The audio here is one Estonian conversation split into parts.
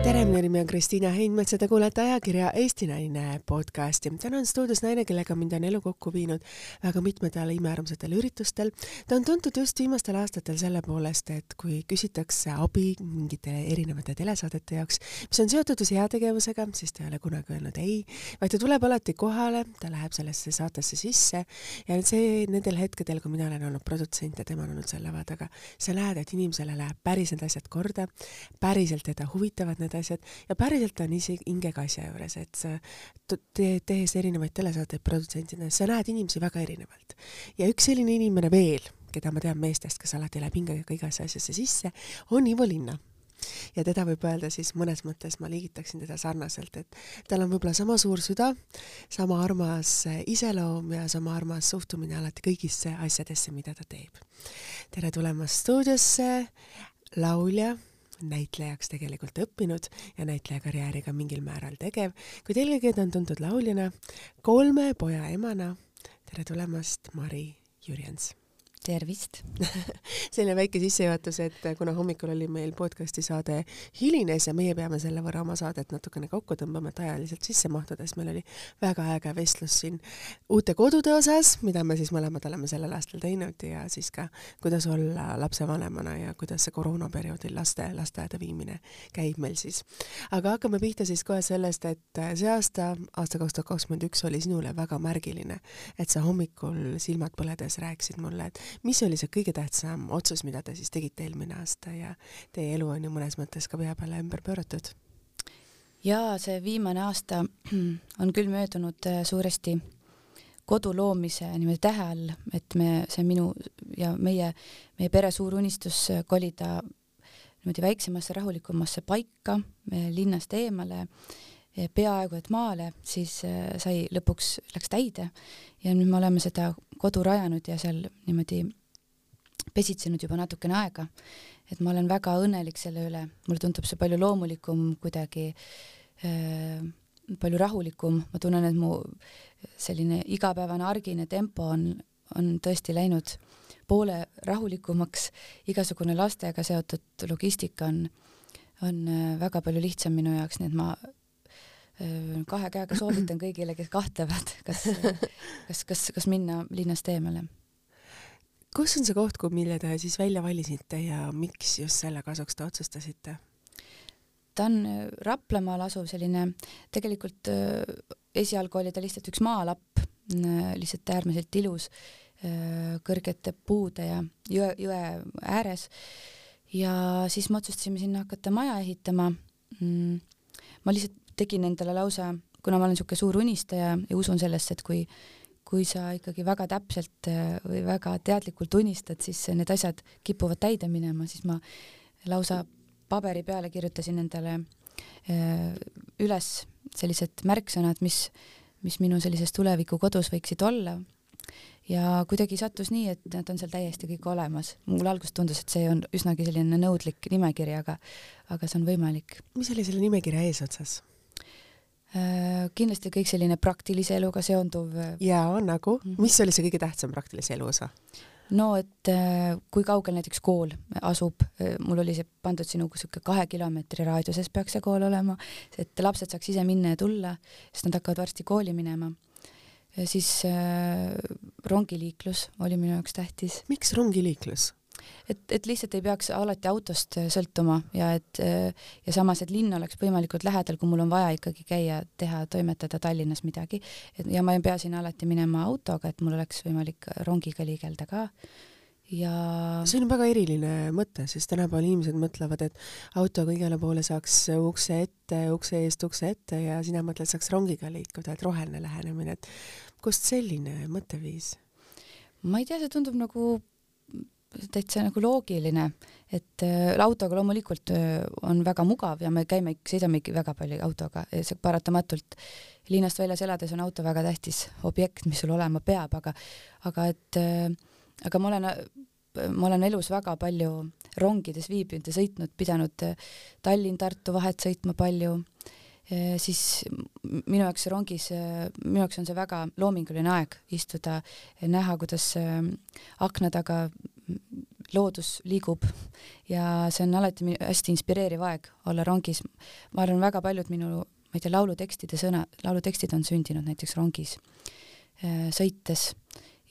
tere, minu nimi on Kristiina Heinmets ja te kuulete ajakirja Eesti Naine podcasti. täna on stuudios naine, kellega mind on elu kokku viinud väga mitmetel imearmsatel üritustel. ta on tuntud just viimastel aastatel selle poolest, et kui küsitakse abi mingite erinevate telesaadete jaoks, mis on seotud just heategevusega, siis ta ei ole kunagi öelnud ei, vaid ta tuleb alati kohale, ta läheb sellesse saatesse sisse ja see nendel hetkedel, kui mina olen olnud produtsent ja tema on olnud seal lava taga, sa näed, et inimesele läheb päris need asjad korda, päriselt teda huvitavad need asjad ja päriselt on isegi hingega asja juures, et sa te, tehes erinevaid telesaateid produtsendina, sa näed inimesi väga erinevalt. ja üks selline inimene veel, keda ma tean meestest, kes alati läheb hingega igasse asjasse sisse, on Ivo Linna ja teda võib öelda siis mõnes mõttes ma liigitaksin teda sarnaselt, et tal on võib-olla sama suur süda, sama armas iseloom ja sama armas suhtumine alati kõigisse asjadesse, mida ta teeb. tere tulemast stuudiosse, laulja näitlejaks tegelikult õppinud ja näitlejakarjääriga mingil määral tegev, kuid eelkõige ta on tuntud lauljana, kolme poja emana. tere tulemast, Mari Jürjens tervist selline väike sissejuhatus, et kuna hommikul oli meil podcasti saade hilines ja meie peame selle võrra oma saadet natukene kokku tõmbama, et ajaliselt sisse mahtuda, siis meil oli väga äge vestlus siin uute kodude osas, mida me siis mõlemad oleme sellel aastal teinud ja siis ka, kuidas olla lapsevanemana ja kuidas see koroonaperioodil laste lasteaeda viimine käib meil siis. aga hakkame pihta siis kohe sellest, et see aasta, aasta kaks tuhat kakskümmend üks oli sinule väga märgiline, et sa hommikul silmad põledes rääkisid mulle, et mis oli see kõige tähtsam otsus, mida te siis tegite eelmine aasta ja teie elu on ju mõnes mõttes ka pea peale ümber pööratud? jaa, see viimane aasta on küll möödunud äh, suuresti kodu loomise niimoodi tähe all, et me, see minu ja meie, meie pere suur unistus äh, kolida niimoodi väiksemasse rahulikumasse paika linnast eemale, peaaegu et maale, siis äh, sai lõpuks, läks täide. Ja nüüd me oleme seda kodu rajanud ja seal niimoodi pesitsenud juba natukene aega. et ma olen väga õnnelik selle üle, mulle tundub see palju loomulikum kuidagi äh,, palju rahulikum, ma tunnen, et mu selline igapäevane argine tempo on, on tõesti läinud poole rahulikumaks, igasugune lastega seotud logistika on, on väga palju lihtsam minu jaoks, nii et ma kahe käega soovitan kõigile, kes kahtlevad, kas, kas, kas, kas minna linnast eemale kus on see koht, mille te siis välja valisite ja miks just selle kasuks te otsustasite? ta on äh, Raplamaal asuv selline, tegelikult äh, esialgu oli ta lihtsalt üks maalapp, äh, lihtsalt äärmiselt ilus, kõrgete puude ja jõe, jõe ääres. ja siis me otsustasime sinna hakata maja ehitama. Mm, ma lihtsalt tegin endale lausa, kuna ma olen niisugune suur unistaja ja usun sellesse, et kui kui sa ikkagi väga täpselt äh, või väga teadlikult unistad, siis need asjad kipuvad täide minema, siis ma lausa paberi peale kirjutasin endale äh, üles sellised märksõnad, mis, mis minu sellises tulevikukodus võiksid olla. ja kuidagi sattus nii, et nad on seal täiesti kõik olemas. mulle alguses tundus, et see on üsnagi selline nõudlik nimekiri, aga, aga see on võimalik. mis oli selle nimekirja eesotsas? Äh, kindlasti kõik selline praktilise eluga seonduv. Äh, jaa, nagu -hmm. mis oli see kõige tähtsam praktilise elu osa? no et äh, kui kaugel näiteks kool asub, mul oli see pandud sinu sihuke kahe kilomeetri raadiuses peaks see kool olema, et lapsed saaks ise minna ja tulla, sest nad hakkavad varsti kooli minema. siis äh, rongiliiklus oli minu jaoks tähtis. miks rongiliiklus? Et, et lihtsalt ei peaks alati autost äh, sõltuma ja et äh, ja samas, et linn oleks võimalikult lähedal, kui mul on vaja ikkagi käia, teha, toimetada Tallinnas midagi, et ja ma ei pea sinna alati minema autoga, et mul oleks võimalik rongiga liigelda ka. Ja see on väga eriline mõte, sest tänapäeval inimesed mõtlevad, et autoga igale poole saaks ukse ette, ukse eest ukse ette ja sina mõtled, saaks rongiga liikuda, et roheline lähenemine, et kust selline mõtteviis? ma ei tea, see tundub nagu täitsa nagu loogiline, et äh, autoga loomulikult äh, on väga mugav ja me käime, sõidamegi väga palju autoga see paratamatult linnast väljas elades on auto väga tähtis objekt, mis sul olema peab, aga, aga et äh, aga ma olen, ma olen elus väga palju rongides viibinud ja sõitnud, pidanud Tallinn-Tartu vahet sõitma palju, siis minu jaoks rongis, minu jaoks on see väga loominguline aeg istuda, näha, kuidas akna taga loodus liigub ja see on alati hästi inspireeriv aeg olla rongis. ma arvan, väga paljud minu, ma ei tea, laulutekstide sõna, laulutekstid on sündinud näiteks rongis äh, sõites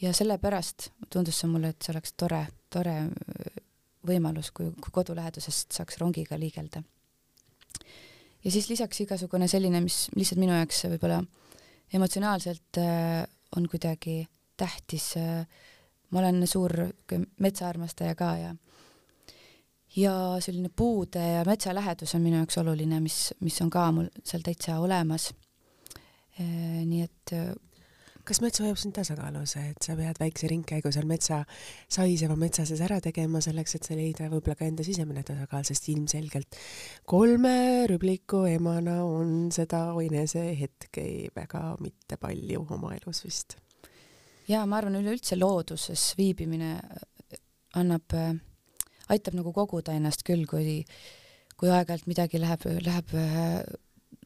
ja sellepärast tundus see mulle, et see oleks tore, tore äh, võimalus, kui, kui kodu lähedusest saaks rongiga liigelda. ja siis lisaks igasugune selline, mis lihtsalt minu jaoks võib-olla emotsionaalselt äh, on kuidagi tähtis äh, ma olen suur metsaarmastaja ka ja ja selline puude ja metsa lähedus on minu jaoks oluline, mis, mis on ka mul seal täitsa olemas. Äh, nii et äh, kas mets hoiab sind tasakaalus, et sa pead väikse ringkäigu seal metsa, saiseva metsa sees ära tegema selleks, et sa leida võib-olla ka enda sisemine tasakaal, sest ilmselgelt kolme rübliku emana on seda enesehetke väga mitte palju oma elus vist ja ma arvan, üleüldse looduses viibimine äh, annab, äh, aitab nagu koguda ennast küll, kui, kui aeg-ajalt midagi läheb, läheb, äh,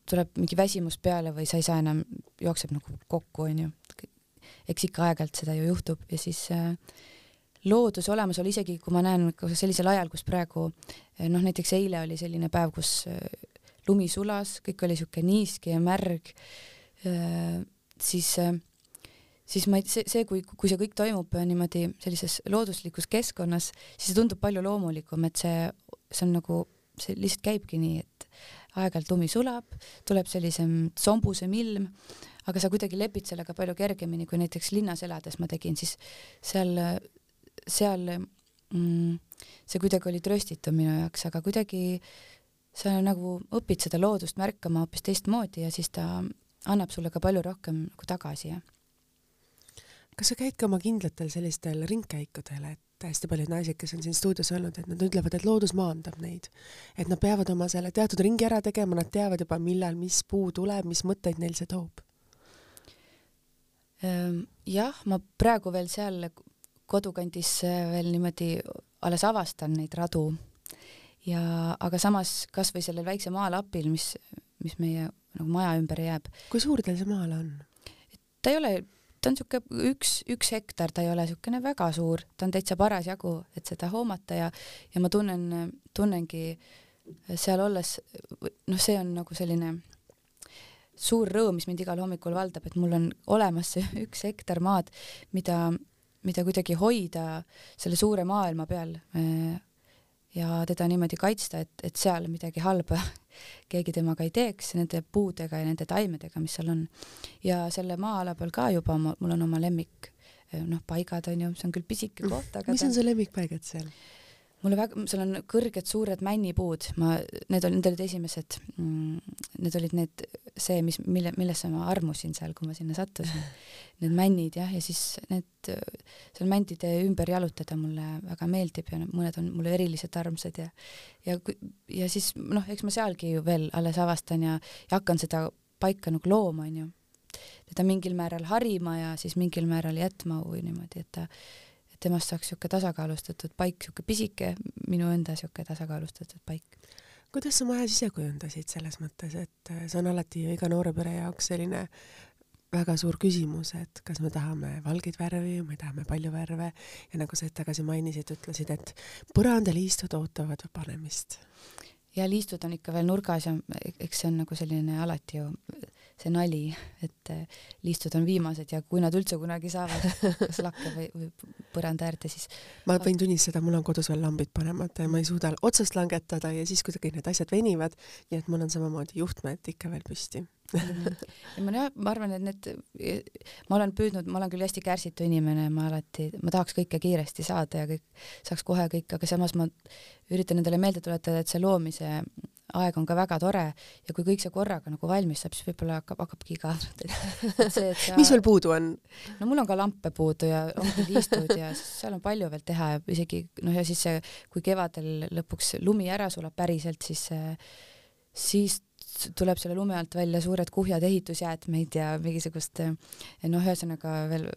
tuleb mingi väsimus peale või sa ei saa enam, jookseb nagu kokku, onju. eks ikka aeg-ajalt seda ju juhtub ja siis looduse olemasolu, isegi kui ma näen sellisel ajal, kus praegu noh, näiteks eile oli selline päev, kus lumi sulas, kõik oli niiske ja märg, siis äh, siis ma ei, see, see, kui, kui see kõik toimub niimoodi sellises looduslikus keskkonnas, siis see tundub palju loomulikum, et see, see on nagu, see lihtsalt käibki nii, et aeg-ajalt lumi sulab, tuleb sellisem sombusem ilm, aga sa kuidagi lepid sellega palju kergemini, kui näiteks linnas elades ma tegin, siis seal, seal mm, see kuidagi oli tröstitu minu jaoks, aga kuidagi sa nagu õpid seda loodust märkama hoopis teistmoodi ja siis ta annab sulle ka palju rohkem nagu tagasi, jah kas sa käid ka oma kindlatel sellistel ringkäikudel, et hästi paljud naised, kes on siin stuudios olnud, et nad ütlevad, et loodus maandab neid, et nad peavad oma selle teatud ringi ära tegema, nad teavad juba, millal mis puu tuleb, mis mõtteid neil see toob? Ehm, jah, ma praegu veel seal kodukandis äh, veel niimoodi alles avastan neid radu ja aga samas kasvõi sellel väikse maalapil, mis, mis meie nagu maja ümber jääb. kui suur teil see maal on? ta ei ole ta on niisugune üks, üks hektar, ta ei ole niisugune väga suur, ta on täitsa parasjagu, et seda hoomata ja, ja ma tunnen, tunnengi seal olles, noh, see on nagu selline suur rõõm, mis mind igal hommikul valdab, et mul on olemas see üks hektar maad, mida, mida kuidagi hoida selle suure maailma peal ja teda niimoodi kaitsta, et, et seal midagi halba keegi temaga ei teeks, nende puudega ja nende taimedega, mis seal on. ja selle maa-ala peal ka juba mul on oma lemmik noh, paigad on ju, see on küll pisike koht, aga mis on su lemmikpaigad seal? Mulle väga, seal on kõrged suured männipuud, ma, need olid, need olid esimesed mm,, need olid need, see, mis, mille, millesse ma armusin seal, kui ma sinna sattusin. Need männid jah, ja siis need, seal mändide ümber jalutada mulle väga meeldib ja mõned on mulle eriliselt armsad ja ja, ja siis noh, eks ma sealgi ju veel alles avastan ja, ja hakkan seda paika nagu looma, onju. teda mingil määral harima ja siis mingil määral jätma või niimoodi, et ta temast saaks niisugune tasakaalustatud paik, niisugune pisike minu enda niisugune tasakaalustatud paik. kuidas sa majas ise kujundasid selles mõttes, et äh, see on alati ju iga noore pere jaoks selline väga suur küsimus, et kas me tahame valgeid värvi või me tahame palju värve ja nagu sa hetk tagasi mainisid, ütlesid, et põrandaliistud ootavad panemist. ja liistud on ikka veel nurgas ja eks see on nagu selline alati ju see nali, et äh, liistud on viimased ja kui nad üldse kunagi saavad kas lakke või, või põranda äärde, siis ma võin tunnistada, mul on kodus veel lambid panemata ja ma ei suuda otsast langetada ja siis kuidagi need asjad venivad, nii et mul on samamoodi juhtmed ikka veel püsti. Ja ma jah, ma arvan, et need, ma olen püüdnud, ma olen küll hästi kärsitu inimene, ma alati, ma tahaks kõike kiiresti saada ja kõik, saaks kohe kõik, aga samas ma üritan endale meelde tuletada, et see loomise aeg on ka väga tore ja kui kõik see korraga nagu valmis saab, siis võib-olla hakkab, hakkabki igav. Sa... mis sul puudu on? no mul on ka lampe puudu ja ongi liistud ja seal on palju veel teha ja isegi noh, ja siis see, kui kevadel lõpuks lumi ära sulab päriselt, siis siis tuleb selle lume alt välja suured kuhjad ehitusjäätmeid ja mingisugust noh, ühesõnaga veel,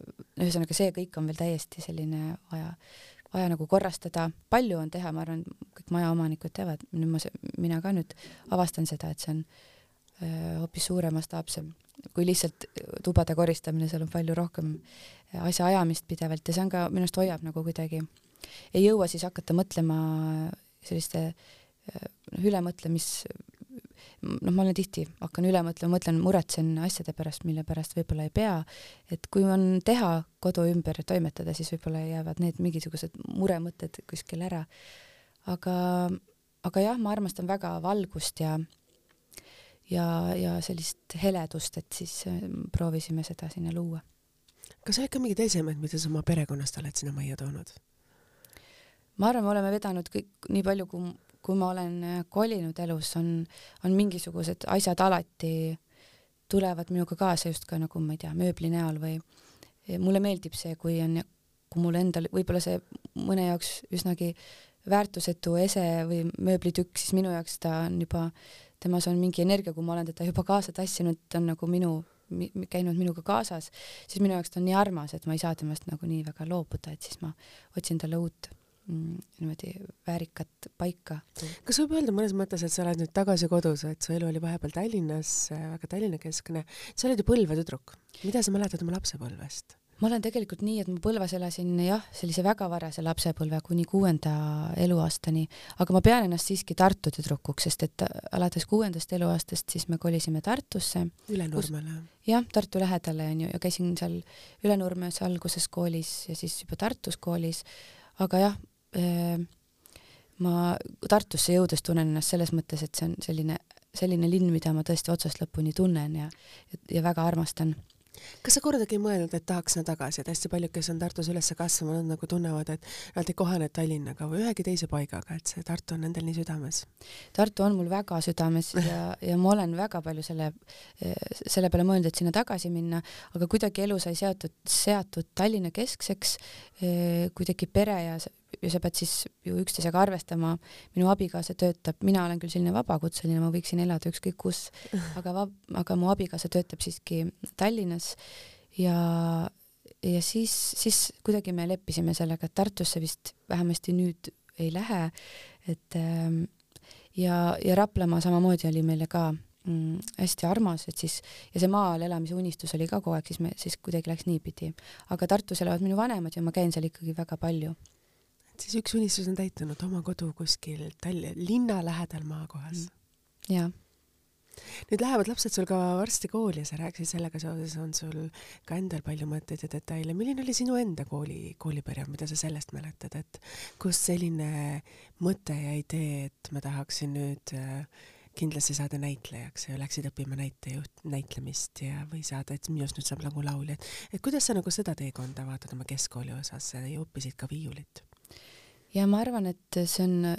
ühesõnaga see kõik on veel täiesti selline vaja vaja nagu korrastada, palju on teha, ma arvan, kõik majaomanikud teavad, nüüd ma, mina ka nüüd avastan seda, et see on öö, hoopis suurem mastaapsem kui lihtsalt tubade koristamine, seal on palju rohkem asjaajamist pidevalt ja see on ka, minu arust hoiab nagu kuidagi. Ei jõua siis hakata mõtlema selliste noh, ülemõtlemis noh, ma olen tihti, hakkan üle mõtlema, mõtlen, muretsen asjade pärast, mille pärast võib-olla ei pea, et kui on teha kodu ümber toimetada, siis võib-olla jäävad need mingisugused muremõtted kuskil ära. aga, aga jah, ma armastan väga valgust ja ja, ja sellist heledust, et siis äh, proovisime seda sinna luua. kas on ikka mingeid esemeid, mida sa oma perekonnast oled sinna majja toonud? ma arvan, me oleme vedanud kõik nii palju, kui, kui ma olen äh, kolinud elus, on, on mingisugused asjad alati tulevad minuga kaasa just ka nagu ma ei tea, mööbli näol või mulle meeldib see, kui on, kui mul endal võib-olla see mõne jaoks üsnagi väärtusetu ese või mööblitükk, siis minu jaoks ta on juba temas on mingi energia, kui ma olen teda juba kaasa tassinud, ta on nagu minu, käinud minuga kaasas, siis minu jaoks ta on nii armas, et ma ei saa temast nagu nii väga loobuda, et siis ma otsin talle uut niimoodi väärikat paika. kas võib öelda mõnes mõttes, et sa oled nüüd tagasi kodus, et su elu oli vahepeal Tallinnas, väga Tallinna keskne, sa oled ju Põlva tüdruk, mida sa mäletad oma lapsepõlvest? ma olen tegelikult nii, et ma Põlvas elasin jah, sellise väga varase lapsepõlve kuni kuuenda eluaastani, aga ma pean ennast siiski Tartu tüdrukuks, sest et alates kuuendast eluaastast siis me kolisime Tartusse. Ülenurmele? jah, Tartu lähedale onju ja käisin seal Ülenurmes alguses koolis ja siis juba Tartus koolis, aga jah äh,, ma Tartusse jõudes tunnen ennast selles mõttes, et see on selline, selline linn, mida ma tõesti otsast lõpuni tunnen ja, ja väga armastan kas sa kordagi ei mõelnud, et tahaks sinna tagasi, et hästi paljud, kes on Tartus üles kasvanud, nagu tunnevad, et nad ei kohane Tallinnaga või ühegi teise paigaga, et see Tartu on nendel nii südames? Tartu on mul väga südames ja, ja ma olen väga palju selle, selle peale mõelnud, et sinna tagasi minna, aga kuidagi elu sai seotud, seatud Tallinna keskseks, kui tekib pere ja ja sa pead siis ju üksteisega arvestama, minu abikaasa töötab, mina olen küll selline vabakutseline, ma võiksin elada ükskõik kus, aga vab-, aga mu abikaasa töötab siiski Tallinnas ja ja siis, siis kuidagi me leppisime sellega, et Tartusse vist vähemasti nüüd ei lähe, et ähm, ja, ja Raplamaa samamoodi oli meile ka mm, hästi armas, et siis ja see maal elamise unistus oli ka kogu aeg, siis me siis kuidagi läks niipidi. aga Tartus elavad minu vanemad ja ma käin seal ikkagi väga palju siis üks unistus on täitunud, oma kodu kuskil Tallinna linna lähedal maakohas mm.. jaa. nüüd lähevad lapsed sul ka varsti kooli ja sa rääkisid sellega seoses, on sul ka endal palju mõtteid ja detaile. milline oli sinu enda kooli, kooliperiood, mida sa sellest mäletad, et kust selline mõte ja idee, et ma tahaksin nüüd äh, kindlasti saada näitlejaks ja läksid õppima näitejuht, näitlemist ja, või saada, et minust nüüd saab nagu laulja, et, et kuidas sa nagu seda teekonda vaatad oma keskkooli osas ja õppisid ka viiulit? Ja ma arvan, et see on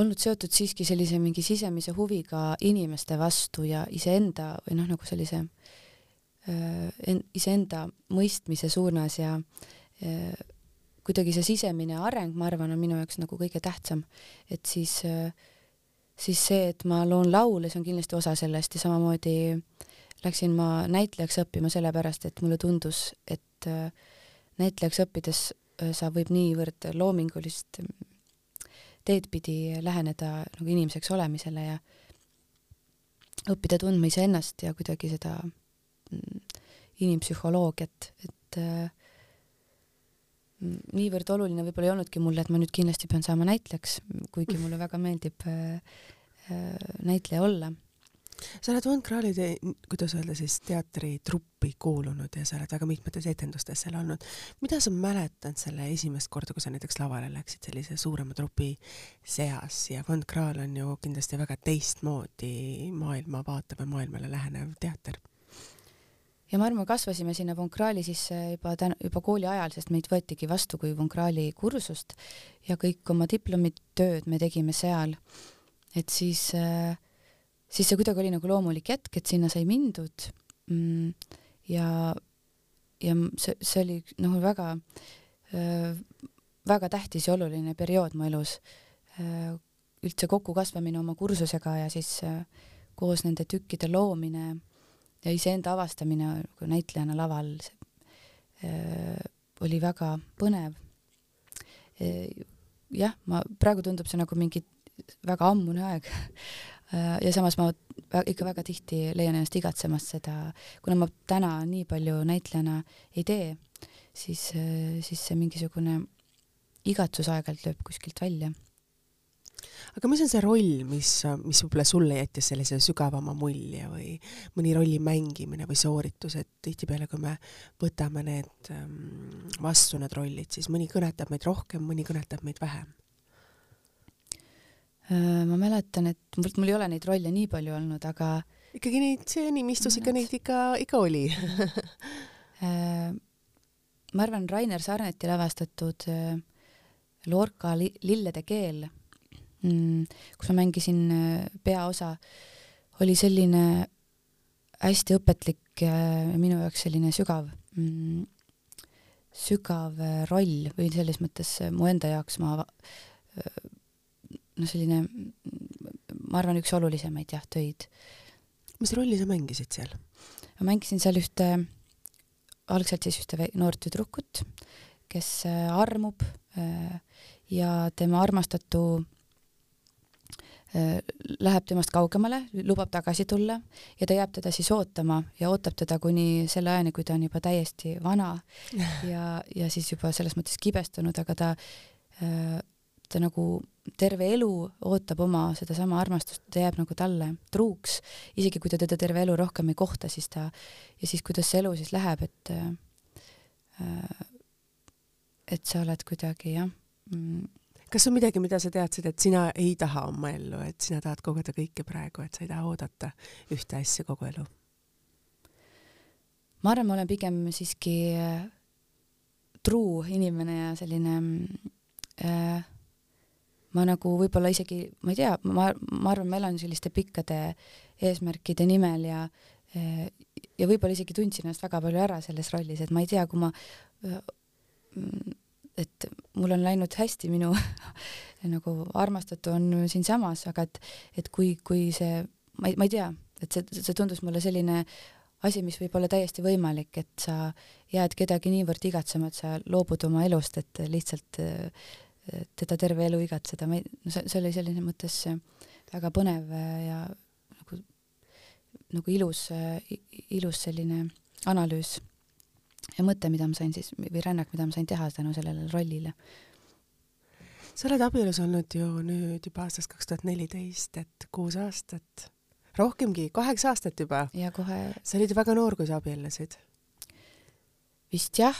olnud seotud siiski sellise mingi sisemise huviga inimeste vastu ja iseenda või noh, nagu sellise iseenda mõistmise suunas ja äh, kuidagi see sisemine areng, ma arvan, on minu jaoks nagu kõige tähtsam, et siis siis see, et ma loon laule, see on kindlasti osa sellest ja samamoodi läksin ma näitlejaks õppima sellepärast, et mulle tundus, et näitlejaks õppides sa võib niivõrd loomingulist teed pidi läheneda nagu inimeseks olemisele ja õppida tundma iseennast ja kuidagi seda mm, inimpsühholoogiat, et äh, niivõrd oluline võib-olla ei olnudki mulle, et ma nüüd kindlasti pean saama näitlejaks, kuigi mulle väga meeldib äh, äh, näitleja olla sa oled Von Krahli, kuidas öelda siis, teatritruppi kuulunud ja sa oled väga mitmetes etendustes seal olnud. mida sa mäletad selle esimest korda, kui sa näiteks lavale läksid sellise suurema trupi seas ja Von Krahl on ju kindlasti väga teistmoodi maailma vaatav ja maailmale lähenev teater? ja ma arvan, kasvasime sinna Von Krahli sisse juba täna, juba kooli ajal, sest meid võetigi vastu kui Von Krahli kursust ja kõik oma diplomitööd me tegime seal. et siis äh, siis see kuidagi oli nagu loomulik hetk, et sinna sai mindud mm, ja, ja see, see oli noh, väga äh,, väga tähtis ja oluline periood mu elus äh,. üldse kokkukasvamine oma kursusega ja siis äh, koos nende tükkide loomine ja iseenda avastamine nagu näitlejana laval äh, oli väga põnev jah, ma, praegu tundub see nagu mingi väga ammune aeg ja samas ma ikka väga tihti leian ennast igatsemas seda, kuna ma täna nii palju näitlejana ei tee, siis, äh, siis see mingisugune igatsus aeg-ajalt lööb kuskilt välja. aga mis on see roll, mis, mis võib-olla sulle jättis sellise sügavama mulje või mõni rolli mängimine või sooritus, et tihtipeale, kui me võtame need ähm, vastu, need rollid, siis mõni kõnetab meid rohkem, mõni kõnetab meid vähem Äh, ma mäletan, et mul, ei ole neid rolle nii palju olnud, aga ikkagi neid, see nimistus ikka neid ikka, ikka oli. Äh, ma arvan, Rainer Sarneti lavastatud äh, Lorca li Lillede keel, mm, kus ma mängisin peaosa, oli selline hästi õpetlik ja minu jaoks selline sügav, mm, sügav roll või selles mõttes mu enda jaoks ma noh, selline ma arvan, üks olulisemaid jah, töid. mis rolli sa mängisid seal? ma mängisin seal ühte, algselt siis ühte noort tüdrukut, kes äh, armub äh, ja tema armastatu äh, läheb temast kaugemale, lubab tagasi tulla ja ta jääb teda siis ootama ja ootab teda kuni selle ajani, kui ta on juba täiesti vana ja, ja siis juba selles mõttes kibestunud, aga ta ta nagu terve elu ootab oma sedasama armastust, ta jääb nagu talle truuks, isegi kui ta teda terve elu rohkem ei kohta, siis ta ja siis kuidas see elu siis läheb, et äh, et sa oled kuidagi jah mm. kas on midagi, mida sa teadsid, et sina ei taha oma ellu, et sina tahad kogeda kõike praegu, et sa ei taha oodata ühte asja kogu elu? ma arvan, ma olen pigem siiski äh, truu inimene ja selline äh, ma nagu võib-olla isegi, ma ei tea, ma, ma arvan, ma elan selliste pikkade eesmärkide nimel ja ja võib-olla isegi tundsin ennast väga palju ära selles rollis, et ma ei tea, kui ma, et mul on läinud hästi, minu nagu armastatu on siinsamas, aga et, et kui, kui see, ma ei, ma ei tea, et see, see tundus mulle selline asi, mis võib olla täiesti võimalik, et sa jääd kedagi niivõrd igatsema, et sa loobud oma elust, et lihtsalt äh, teda terve elu igatseda, ma ei, no see, see oli selline mõttes väga põnev ja nagu, nagu ilus, ilus selline analüüs ja mõte, mida ma sain siis, või rännak, mida ma sain teha tänu sellele rollile. sa oled abielus olnud ju nüüd juba aastast kaks tuhat neliteist, et kuus aastat, rohkemgi, kaheksa aastat juba. ja kohe. sa olid ju väga noor, kui sa abiellusid. vist jah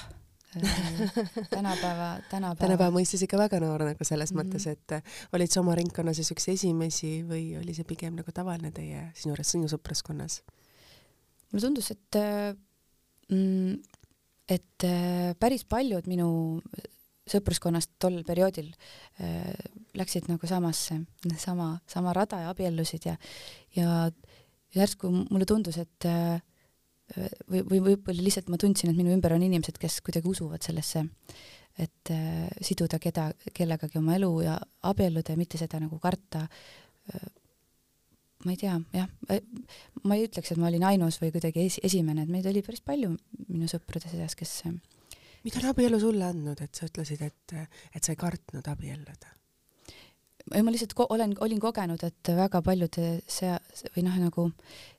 tänapäeva, tänapäeva. tänapäeva mõistes ikka väga noor nagu selles mm -hmm. mõttes, et äh, olid sa oma ringkonnas siis üks esimesi või oli see pigem nagu tavaline teie, sinu sinu sõpruskonnas? mulle tundus, et äh, mm, et äh, päris paljud minu sõpruskonnast tol perioodil äh, läksid nagu samasse, sama, sama rada ja abiellusid ja, ja järsku mulle tundus, et äh, või, või võib-olla lihtsalt ma tundsin, et minu ümber on inimesed, kes kuidagi usuvad sellesse, et äh, siduda keda, kellegagi oma elu ja abielluda ja mitte seda nagu karta äh,. ma ei tea, jah, äh, ma ei ütleks, et ma olin ainus või kuidagi esi, esimene, et meid oli päris palju minu sõprade seas, kes äh, mida on abielu sulle andnud, et sa ütlesid, et, et sa ei kartnud abielluda? ei, ma lihtsalt ko olen, olin kogenud, et väga paljude sea- või noh, nagu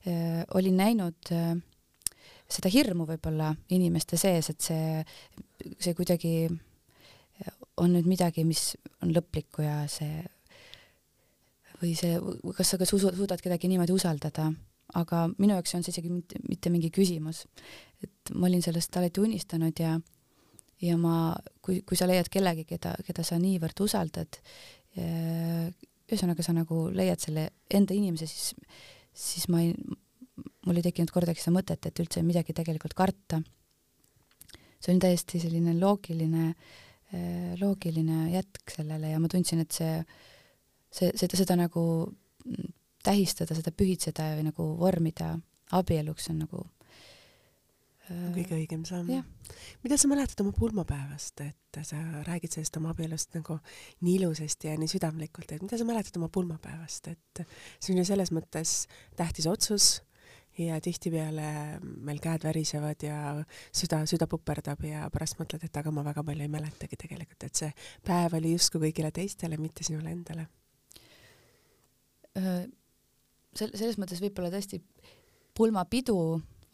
äh, olin näinud äh, seda hirmu võib-olla inimeste sees, et see, see kuidagi on nüüd midagi, mis on lõplikku ja see või see, kas sa ka suudad kedagi niimoodi usaldada, aga minu jaoks on see isegi mitte, mitte mingi küsimus. et ma olin sellest alati unistanud ja ja ma, kui, kui sa leiad kellegi, keda, keda sa niivõrd usaldad, ühesõnaga sa nagu leiad selle enda inimese, siis, siis ma ei, mul ei tekkinud kordagi seda mõtet, et üldse midagi tegelikult karta. see on täiesti selline loogiline, äh, loogiline jätk sellele ja ma tundsin, et see, see, seda, seda nagu tähistada, seda pühitseda või nagu vormida abieluks on nagu äh, kõige õigem samm. mida sa mäletad oma pulmapäevast, et sa räägid sellest oma abielust nagu nii ilusasti ja nii südamlikult, et mida sa mäletad oma pulmapäevast, et see on ju selles mõttes tähtis otsus, ja tihtipeale meil käed värisevad ja süda, süda puperdab ja pärast mõtled, et aga ma väga palju ei mäletagi tegelikult, et see päev oli justkui kõigile teistele, mitte sinule endale. sel-, selles mõttes võib-olla tõesti pulmapidu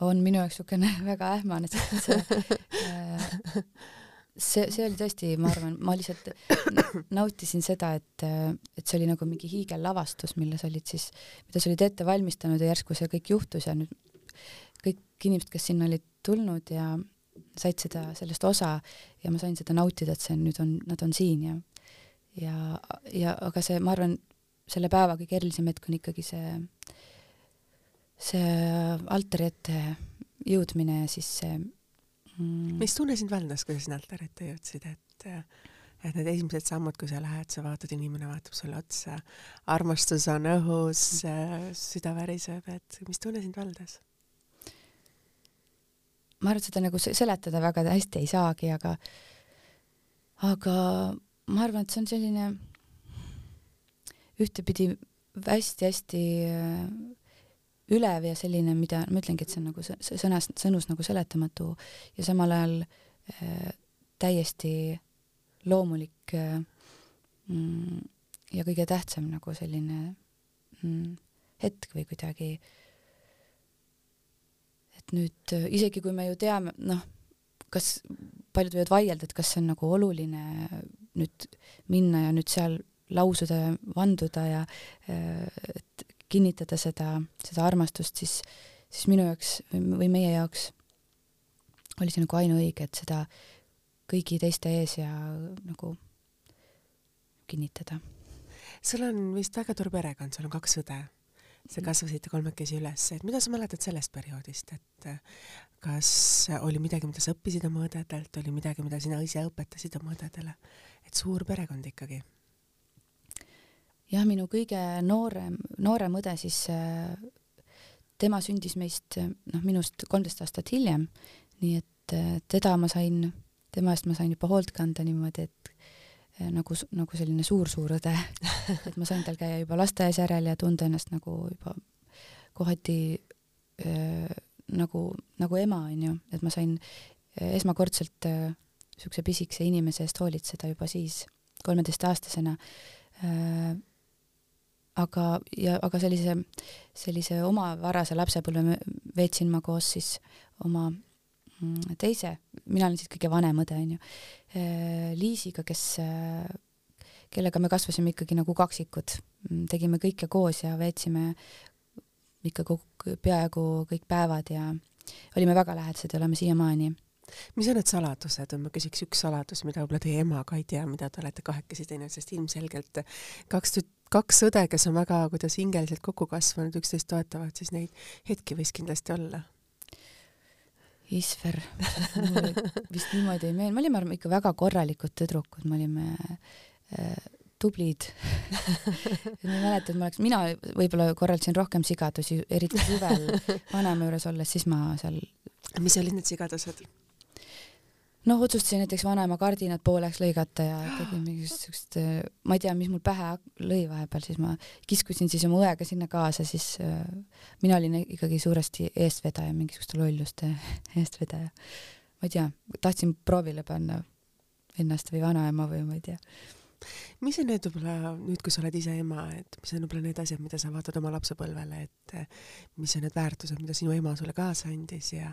on minu jaoks niisugune väga ähmane, sest see see, see oli tõesti, ma arvan, ma lihtsalt nautisin seda, et, et see oli nagu mingi hiigellavastus, mille sa olid siis, mida sa olid ette valmistanud ja järsku see kõik juhtus ja nüüd kõik inimesed, kes sinna olid tulnud ja said seda, sellest osa ja ma sain seda nautida, et see nüüd on, nad on siin ja ja, ja aga see, ma arvan, selle päeva kõige erilisem hetk on ikkagi see, see altari ette jõudmine ja siis see mm. mis tunne sind väljas, kui sa sinna altari ette jõudsid, et et need esimesed sammud, kui sa lähed, sa vaatad, inimene vaatab sulle otsa, armastus on õhus, süda väriseb, et mis tunne sind väljas? ma arvan, et seda nagu seletada väga hästi ei saagi, aga aga ma arvan, et see on selline ühtepidi hästi-hästi ülev ja selline, mida ma ütlengi, et see on nagu sõnas, sõnus nagu seletamatu ja samal ajal äh, täiesti loomulik äh, mm, ja kõige tähtsam nagu selline mm, hetk või kuidagi, et nüüd äh, isegi kui me ju teame, noh, kas paljud võivad vaielda, et kas see on nagu oluline nüüd minna ja nüüd seal lausuda, vanduda ja äh, et kinnitada seda, seda armastust, siis, siis minu jaoks või meie jaoks oli see nagu ainuõige, et seda kõigi teiste ees ja nagu kinnitada. sul on vist väga tore perekond, sul on kaks õde. Te kasvasite kolmekesi üles, et mida sa mäletad sellest perioodist, et kas oli midagi, mida sa õppisid oma õdedelt, oli midagi, mida sina ise õpetasid oma õdedele? et suur perekond ikkagi jah, minu kõige noorem, noorem õde siis, äh, tema sündis meist, noh, minust kolmteist aastat hiljem, nii et äh, teda ma sain, tema eest ma sain juba hoolt kanda niimoodi, et äh, nagu, nagu selline suur-suur õde. Et ma sain tal käia juba lasteaias järel ja tunda ennast nagu juba kohati äh, nagu, nagu ema, onju, et ma sain esmakordselt niisuguse pisikese inimese eest hoolitseda juba siis, kolmeteistaastasena äh, aga, ja aga sellise, sellise oma varase lapsepõlve veetsin ma koos siis oma mm, teise, mina olen siis kõige vanem õde, onju, äh, Liisiga, kes, äh, kellega me kasvasime ikkagi nagu kaksikud. Mm, tegime kõike koos ja veetsime ikka kogu, peaaegu kõik päevad ja olime väga lähedased ja oleme siiamaani mis on need saladused, ma küsiks üks saladus, mida võib-olla teie ema ka ei tea, mida te olete kahekesi teinud, sest ilmselgelt kaks tüt-, kaks õde, kes on väga, kuidas hingeliselt kokku kasvanud, üksteist toetavad, siis neid hetki võis kindlasti olla. Isver, vist niimoodi ei meeldi, me olime ikka väga korralikud tüdrukud, me olime äh, tublid ma mäletan, ma oleks, mina võib-olla korraldasin rohkem sigadusi, eriti suvel vanaema juures olles, siis ma seal. mis olid need sigadused? Noh, otsustasin näiteks vanaema kardinad pooleks lõigata ja tegin mingisugust siukest, ma ei tea, mis mul pähe lõi vahepeal, siis ma kiskusin siis oma õega sinna kaasa, siis äh, mina olin ikkagi suuresti eestvedaja, mingisuguste lolluste eestvedaja. ma ei tea, tahtsin proovile panna ennast või vanaema või ma ei tea mis on need võib-olla nüüd, kui sa oled ise ema, et mis on võib-olla need asjad, mida sa vaatad oma lapsepõlvele, et mis on need väärtused, mida sinu ema sulle kaasa andis ja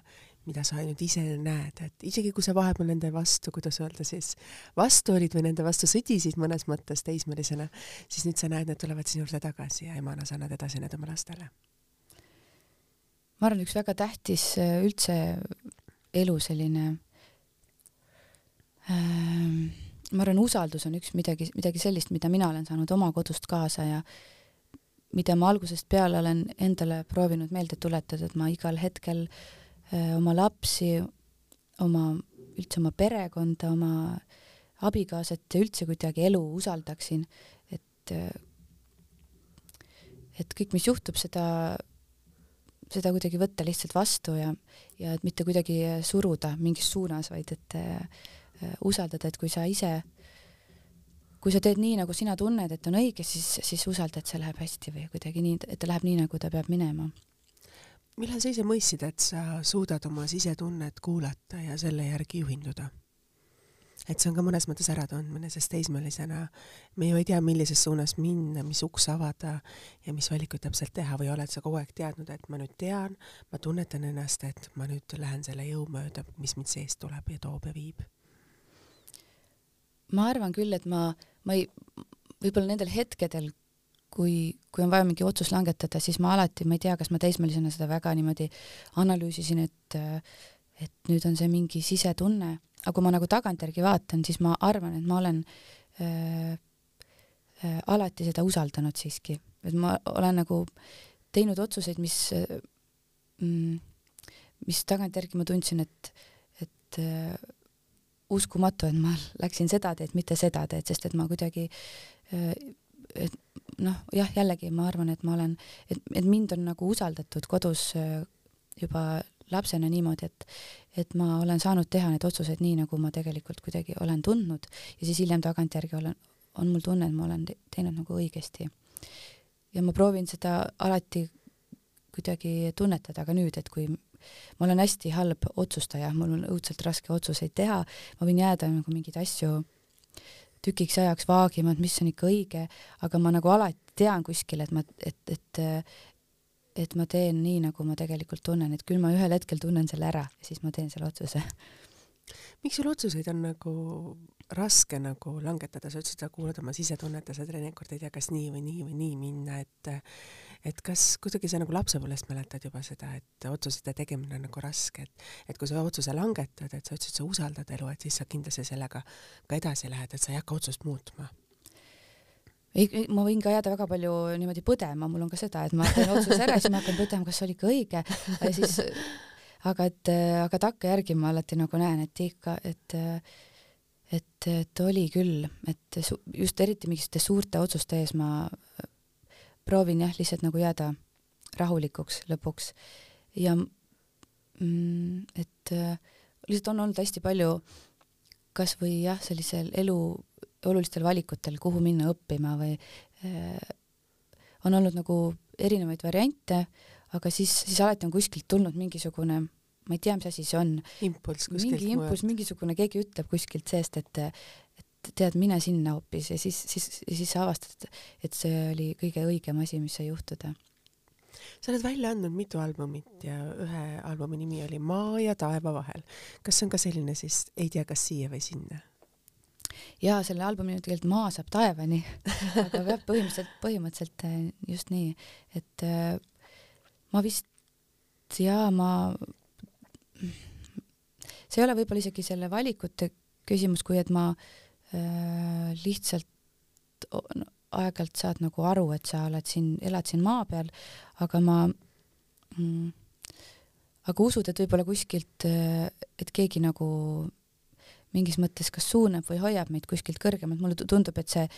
mida sa nüüd ise näed, et isegi kui sa vahepeal nende vastu, kuidas öelda siis, vastu olid või nende vastu sõdisid mõnes mõttes teismelisena, siis nüüd sa näed, need tulevad sinu juurde tagasi ja emana sa annad edasi need oma lastele. ma arvan, üks väga tähtis äh, üldse elu selline ähm, ma arvan, usaldus on üks midagi, midagi sellist, mida mina olen saanud oma kodust kaasa ja mida ma algusest peale olen endale proovinud meelde tuletada, et ma igal hetkel äh, oma lapsi, oma, üldse oma perekonda, oma abikaasat ja üldse kuidagi elu usaldaksin, et äh, et kõik, mis juhtub, seda, seda kuidagi võtta lihtsalt vastu ja, ja et mitte kuidagi suruda mingis suunas, vaid et äh, Äh, usaldada, et kui sa ise, kui sa teed nii, nagu sina tunned, et on õige, siis, siis usalda, et see läheb hästi või kuidagi nii, et ta läheb nii, nagu ta peab minema. Millal sa ise mõistsid, et sa suudad oma sisetunnet kuulata ja selle järgi juhinduda? et see on ka mõnes mõttes äratundmine, sest teismelisena me ju ei tea, millises suunas minna, mis uks avada ja mis valikuid täpselt teha või oled sa kogu aeg teadnud, et ma nüüd tean, ma tunnetan ennast, et ma nüüd lähen selle jõu mööda, mis mind seest tuleb ja toob ja viib ma arvan küll, et ma, ma ei, võib-olla nendel hetkedel, kui, kui on vaja mingi otsus langetada, siis ma alati, ma ei tea, kas ma teismelisena seda väga niimoodi analüüsisin, et et nüüd on see mingi sisetunne, aga kui ma nagu tagantjärgi vaatan, siis ma arvan, et ma olen äh, äh, alati seda usaldanud siiski, et ma olen nagu teinud otsuseid, mis äh, mis tagantjärgi ma tundsin, et, et äh, uskumatu, et ma läksin seda teed, mitte seda teed, sest et ma kuidagi äh, et noh, jah, jällegi ma arvan, et ma olen, et, et mind on nagu usaldatud kodus äh, juba lapsena niimoodi, et, et ma olen saanud teha neid otsuseid nii, nagu ma tegelikult kuidagi olen tundnud ja siis hiljem tagantjärgi olen, on mul tunne, et ma olen teinud nagu õigesti. ja ma proovin seda alati kuidagi tunnetada ka nüüd, et kui ma olen hästi halb otsustaja, mul on õudselt raske otsuseid teha, ma võin jääda nagu mingeid asju tükiks ajaks vaagima, et mis on ikka õige, aga ma nagu alati tean kuskil, et ma, et, et et ma teen nii, nagu ma tegelikult tunnen, et küll ma ühel hetkel tunnen selle ära ja siis ma teen selle otsuse. miks sul otsuseid on nagu raske nagu langetada, sa ütlesid, sa kuulad oma sisetunnet ja sa teinekord ei tea, kas nii või nii või nii minna, et et kas kuidagi sa nagu lapsepõlvest mäletad juba seda, et otsuste tegemine on nagu raske, et et kui sa otsuse langetad, et sa ütlesid, sa usaldad elu, et siis sa kindlasti sellega ka edasi lähed, et sa ei hakka otsust muutma? Ei, ma võin ka jääda väga palju niimoodi põdema, mul on ka seda, et ma teen otsuse ära, siis ma hakkan põdema, kas oli ikka õige. Siis aga et, aga takkajärgi ma alati nagu näen, et ikka, et et, et oli küll, et just eriti mingite suurte otsuste ees ma proovin jah, lihtsalt nagu jääda rahulikuks lõpuks ja mm, et äh, lihtsalt on olnud hästi palju kas või jah, sellisel elu olulistel valikutel, kuhu minna õppima või äh, on olnud nagu erinevaid variante, aga siis, siis alati on kuskilt tulnud mingisugune ma ei tea, mis asi see on. impulss kuskilt mingi impulss, mingisugune, keegi ütleb kuskilt seest, et tead, mine sinna hoopis ja siis, siis, siis sa avastad, et see oli kõige õigem asi, mis sai juhtuda. sa oled välja andnud mitu albumit ja ühe albumi nimi oli Maa ja taeva vahel. kas see on ka selline siis, ei tea, kas siia või sinna? jaa, selle albumi nimi tegelikult Maa saab taevani aga jah, põhimõtteliselt, põhimõtteliselt äh, just nii, et äh, ma vist jaa, ma see ei ole võib-olla isegi selle valikute küsimus, kui et ma äh, Äh, lihtsalt no, aeg-ajalt saad nagu aru, et sa oled siin, elad siin maa peal, aga ma mm, aga usud, et võib-olla kuskilt, äh, et keegi nagu mingis mõttes kas suunab või hoiab meid kuskilt kõrgemalt, mulle tundub, et see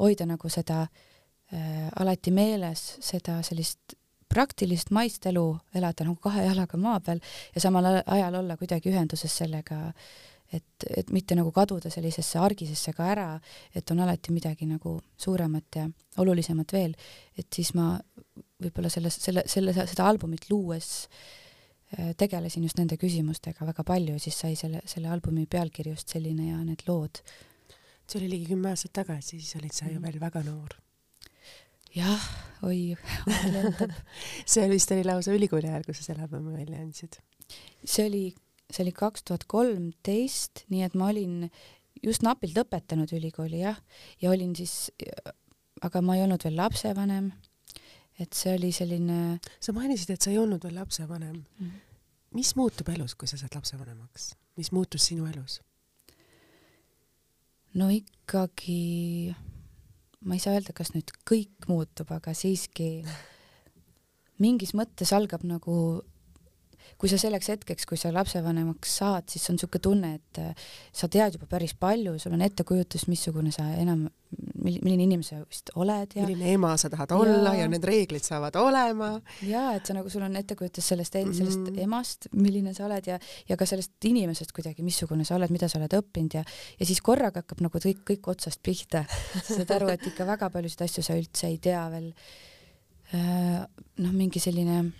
hoida nagu seda äh, alati meeles, seda sellist praktilist maist elu elada nagu kahe jalaga maa peal ja samal ajal olla kuidagi ühenduses sellega äh, et, et mitte nagu kaduda sellisesse argisesse ka ära, et on alati midagi nagu suuremat ja olulisemat veel, et siis ma võib-olla selles, selle, selle, seda albumit luues äh, tegelesin just nende küsimustega väga palju siis sai selle, selle albumi pealkiri just selline ja need lood. see oli ligi kümme aastat tagasi, siis olid sa ju mm. veel väga noor. jah, oi, see vist oli lausa ülikooli ajal, kui sa selle albumi välja andsid? see oli see oli kaks tuhat kolmteist, nii et ma olin just napilt lõpetanud ülikooli jah, ja olin siis, aga ma ei olnud veel lapsevanem. et see oli selline. sa mainisid, et sa ei olnud veel lapsevanem mm. -hmm. mis muutub elus, kui sa saad lapsevanemaks, mis muutus sinu elus? no ikkagi, ma ei saa öelda, kas nüüd kõik muutub, aga siiski mingis mõttes algab nagu kui sa selleks hetkeks, kui sa lapsevanemaks saad, siis on niisugune tunne, et äh, sa tead juba päris palju, sul on ettekujutus, missugune sa enam, milline inimene sa vist oled ja milline ema sa tahad ja... olla ja need reeglid saavad olema. ja et sa nagu, sul on ettekujutus sellest, sellest mm -hmm. emast, milline sa oled ja, ja ka sellest inimesest kuidagi, missugune sa oled, mida sa oled õppinud ja, ja siis korraga hakkab nagu kõik, kõik otsast pihta. sa saad aru, et ikka väga paljusid asju sa üldse ei tea veel. Äh, noh, mingi selline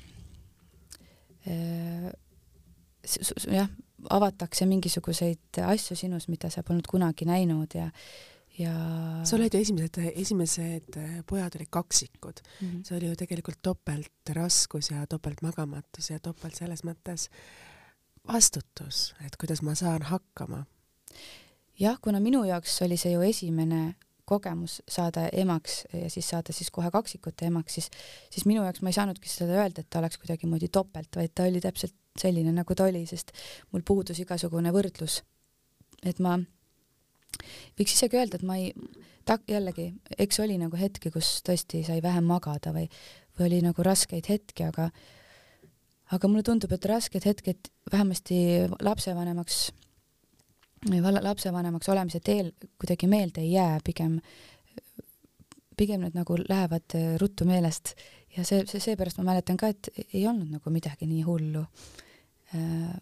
jah, avatakse mingisuguseid asju sinus, mida sa polnud kunagi näinud ja ja sa oled ju esimesed, esimesed pojad olid kaksikud mm. -hmm. see oli ju tegelikult topeltraskus ja topeltmagamatus ja topelt selles mõttes vastutus, et kuidas ma saan hakkama. jah, kuna minu jaoks oli see ju esimene kogemus saada emaks ja siis saada siis kohe kaksikute emaks, siis, siis minu jaoks ma ei saanudki seda öelda, et ta oleks kuidagimoodi topelt, vaid ta oli täpselt selline, nagu ta oli, sest mul puudus igasugune võrdlus. et ma võiks isegi öelda, et ma ei, ta jällegi, eks oli nagu hetki, kus tõesti sai vähem magada või, või oli nagu raskeid hetki, aga aga mulle tundub, et rasked hetked vähemasti lapsevanemaks lapsevanemaks olemise teel kuidagi meelde ei jää, pigem, pigem need nagu lähevad äh, ruttu meelest ja see, see, seepärast ma mäletan ka, et ei olnud nagu midagi nii hullu. Äh,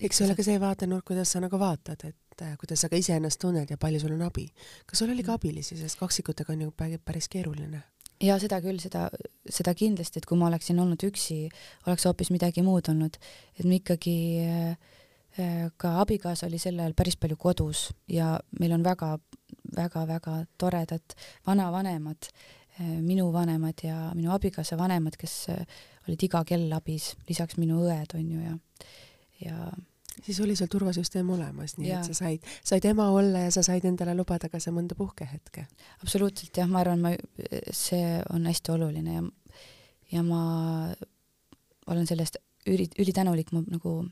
eks see ole ka see vaatenurk, kuidas sa nagu vaatad, et äh, kuidas sa ka iseennast tunned ja palju sul on abi. kas sul oli ka abilisi, sest kaksikutega on ju päris keeruline? ja seda küll, seda, seda kindlasti, et kui ma oleksin olnud üksi, oleks hoopis midagi muud olnud, et me ikkagi äh, Äh, ka abikaasa oli sel ajal päris palju kodus ja meil on väga-väga-väga toredad vanavanemad, äh, minu vanemad ja minu abikaasa vanemad, kes äh, olid iga kell abis, lisaks minu õed on ju ja, ja siis oli sul turvasüsteem olemas, nii ja. et sa said, said ema olla ja sa said endale lubada ka see mõnda puhkehetke. absoluutselt jah, ma arvan, ma, see on hästi oluline ja, ja ma olen sellest üli, ülitänulik, ma nagu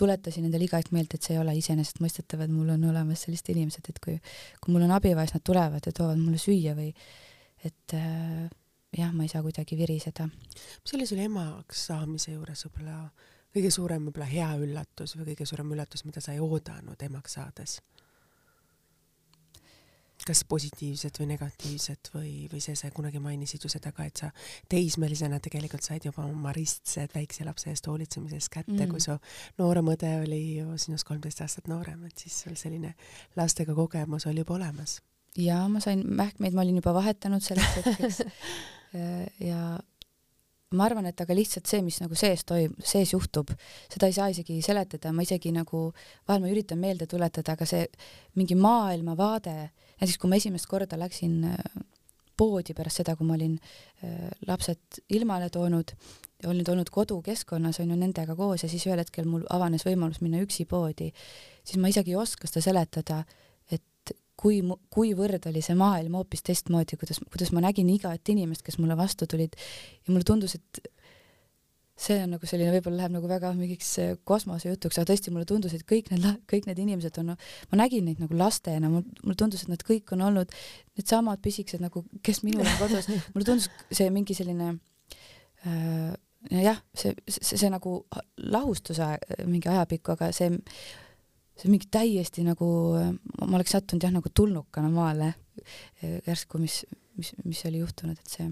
tuletasin endale iga aeg meelde, et see ei ole iseenesestmõistetav, et mul on olemas sellised inimesed, et kui, kui mul on abi vaja, siis nad tulevad ja toovad mulle süüa või et äh, jah, ma ei saa kuidagi viriseda. mis oli sul emaks saamise juures võib-olla kõige suurem võib-olla hea üllatus või kõige suurem üllatus, mida sa ei oodanud emaks saades? Kas positiivset või negatiivset või, või see, sa kunagi mainisid ju seda ka, et sa teismelisena tegelikult said juba oma ristsed väikse lapse eest hoolitsemisest kätte mm., kui su noorem õde oli ju sinust kolmteist aastat noorem, et siis sul selline lastega kogemus oli juba olemas. ja ma sain mähkmeid, ma olin juba vahetanud selleks hetkeks ja ma arvan, et aga lihtsalt see, mis nagu sees toimub, sees juhtub, seda ei saa isegi seletada, ma isegi nagu, vahel ma üritan meelde tuletada, aga see mingi maailmavaade, näiteks kui ma esimest korda läksin äh, poodi pärast seda, kui ma olin äh, lapsed ilmale toonud, olin toonud kodukeskkonnas, on ju, nendega koos ja siis ühel hetkel mul avanes võimalus minna üksi poodi, siis ma isegi ei oska seda seletada, et kui, kuivõrd oli see maailm hoopis teistmoodi, kuidas, kuidas ma nägin igat inimest, kes mulle vastu tulid. Ja mulle tundus, et see on nagu selline, võib-olla läheb nagu väga mingiks äh, kosmosejutuks, aga tõesti mulle tundus, et kõik need, kõik need inimesed on, ma nägin neid nagu lastena, mulle tundus, et nad kõik on olnud needsamad pisikesed nagu, kes minul on kodus, mulle tundus see mingi selline äh, jah, see, see, see, nagu lahustuse mingi ajapikku, aga see, see mingi täiesti nagu, ma oleks sattunud jah, nagu tulnukana maale äh, järsku, mis, mis, mis oli juhtunud, et see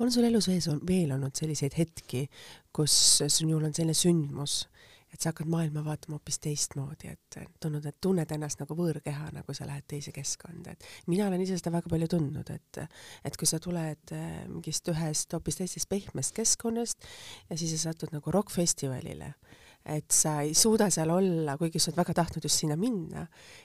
on sul elus ees on veel olnud selliseid hetki, kus sinul on selline sündmus, et sa hakkad maailma vaatama hoopis teistmoodi, et tundnud, et tunned ennast nagu võõrkehana, kui sa lähed teise keskkonda, et mina olen ise seda väga palju tundnud, et et kui sa tuled äh, mingist ühest hoopis teisest pehmest keskkonnast ja siis sa satud nagu rokkfestivalile et sa ei suuda seal olla, kuigi sa oled väga tahtnud just sinna minna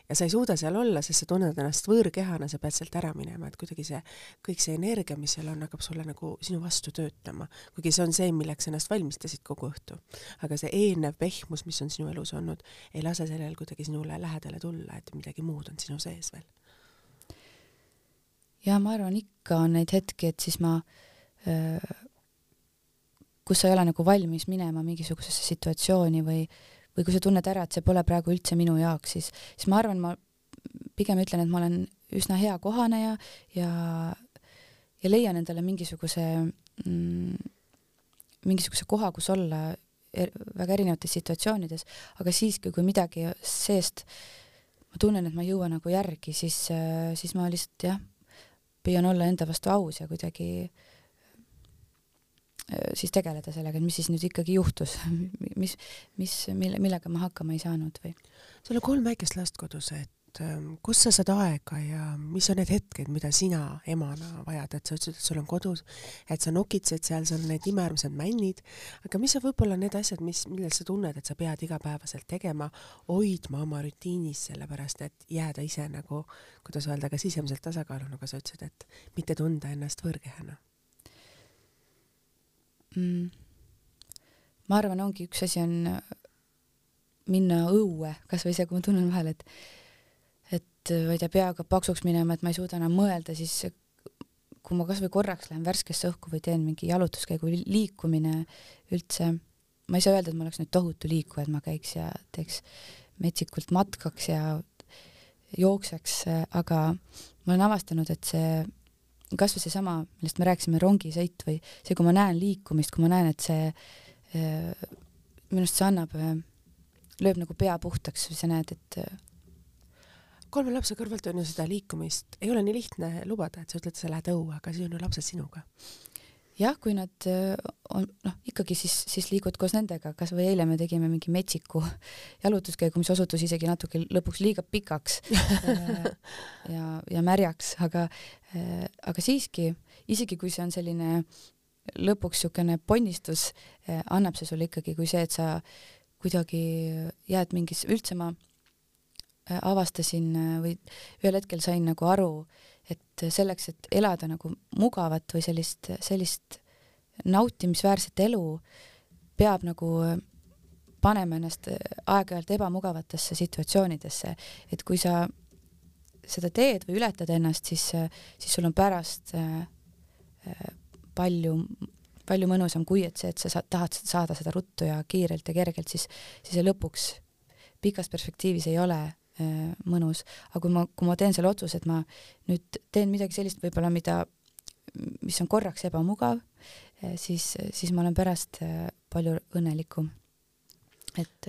ja sa ei suuda seal olla, sest sa tunned ennast võõrkehana, sa pead sealt ära minema, et kuidagi see, kõik see energia, mis seal on, hakkab sulle nagu sinu vastu töötama, kuigi see on see, milleks ennast valmistasid kogu õhtu. aga see eelnev pehmus, mis on sinu elus olnud, ei lase sellel kuidagi sinule lähedale tulla, et midagi muud on sinu sees veel. ja ma arvan, ikka on neid hetki, et siis ma öö kus sa ei ole nagu valmis minema mingisugusesse situatsiooni või, või kui sa tunned ära, et see pole praegu üldse minu jaoks, siis, siis ma arvan, ma pigem ütlen, et ma olen üsna hea kohaneja ja, ja leian endale mingisuguse mm, mingisuguse koha, kus olla er, väga erinevates situatsioonides, aga siiski, kui midagi seest ma tunnen, et ma ei jõua nagu järgi, siis, siis ma lihtsalt jah, püüan olla enda vastu aus ja kuidagi äh, siis tegeleda sellega, et mis siis nüüd ikkagi juhtus, mis, mis, mille, millega ma hakkama ei saanud või? sul on kolm väikest last kodus, et ähm, kus sa saad aega ja mis on need hetked, mida sina emana vajad, et sa ütlesid, et sul on kodus, et sa nokitsed seal, sul on need imearmsad männid, aga mis on võib-olla need asjad, mis, millel sa tunned, et sa pead igapäevaselt tegema, hoidma oma rutiinis, sellepärast et jääda ise nagu, kuidas öelda, ka sisemiselt tasakaalu, nagu sa ütlesid, et mitte tunda ennast võõrkehana mm,? ma arvan, ongi üks asi on minna õue, kasvõi see, kui ma tunnen vahel, et et ma ei tea, pea hakkab paksuks minema, et ma ei suuda enam mõelda, siis kui ma kasvõi korraks lähen värskesse õhku või teen mingi jalutuskäigu liikumine üldse, ma ei saa öelda, et ma oleks nüüd tohutu liikuja, et ma käiks ja teeks metsikult matkaks ja jookseks, aga ma olen avastanud, et see kasvõi seesama, millest me rääkisime, rongisõit või see, kui ma näen liikumist, kui ma näen, et see äh, minu arust see annab, äh, lööb nagu pea puhtaks või sa näed, et äh, kolme lapse kõrvalt on ju seda liikumist, ei ole nii lihtne lubada, et sa ütled, sa lähed õue, aga siis on ju lapsed sinuga jah, kui nad äh, on noh, ikkagi siis, siis liigud koos nendega, kas või eile me tegime mingi metsiku jalutuskäigu, mis osutus isegi natuke lõpuks liiga pikaks äh, ja, ja märjaks, aga, äh, aga siiski, isegi kui see on selline lõpuks niisugune ponnistus, annab see sulle ikkagi kui see, et sa kuidagi jääd mingis, üldse ma avastasin või ühel hetkel sain nagu aru, et selleks, et elada nagu mugavat või sellist, sellist nautimisväärset elu, peab nagu panema ennast aeg-ajalt ebamugavatesse situatsioonidesse, et kui sa seda teed või ületad ennast, siis, siis sul on pärast äh, palju, palju mõnusam kui et see, et sa tahad saada seda ruttu ja kiirelt ja kergelt, siis, siis lõpuks pikas perspektiivis ei ole mõnus, aga kui ma, kui ma teen selle otsuse, et ma nüüd teen midagi sellist võib-olla, mida, mis on korraks ebamugav, äh, siis, siis ma olen pärast äh, palju õnnelikum. et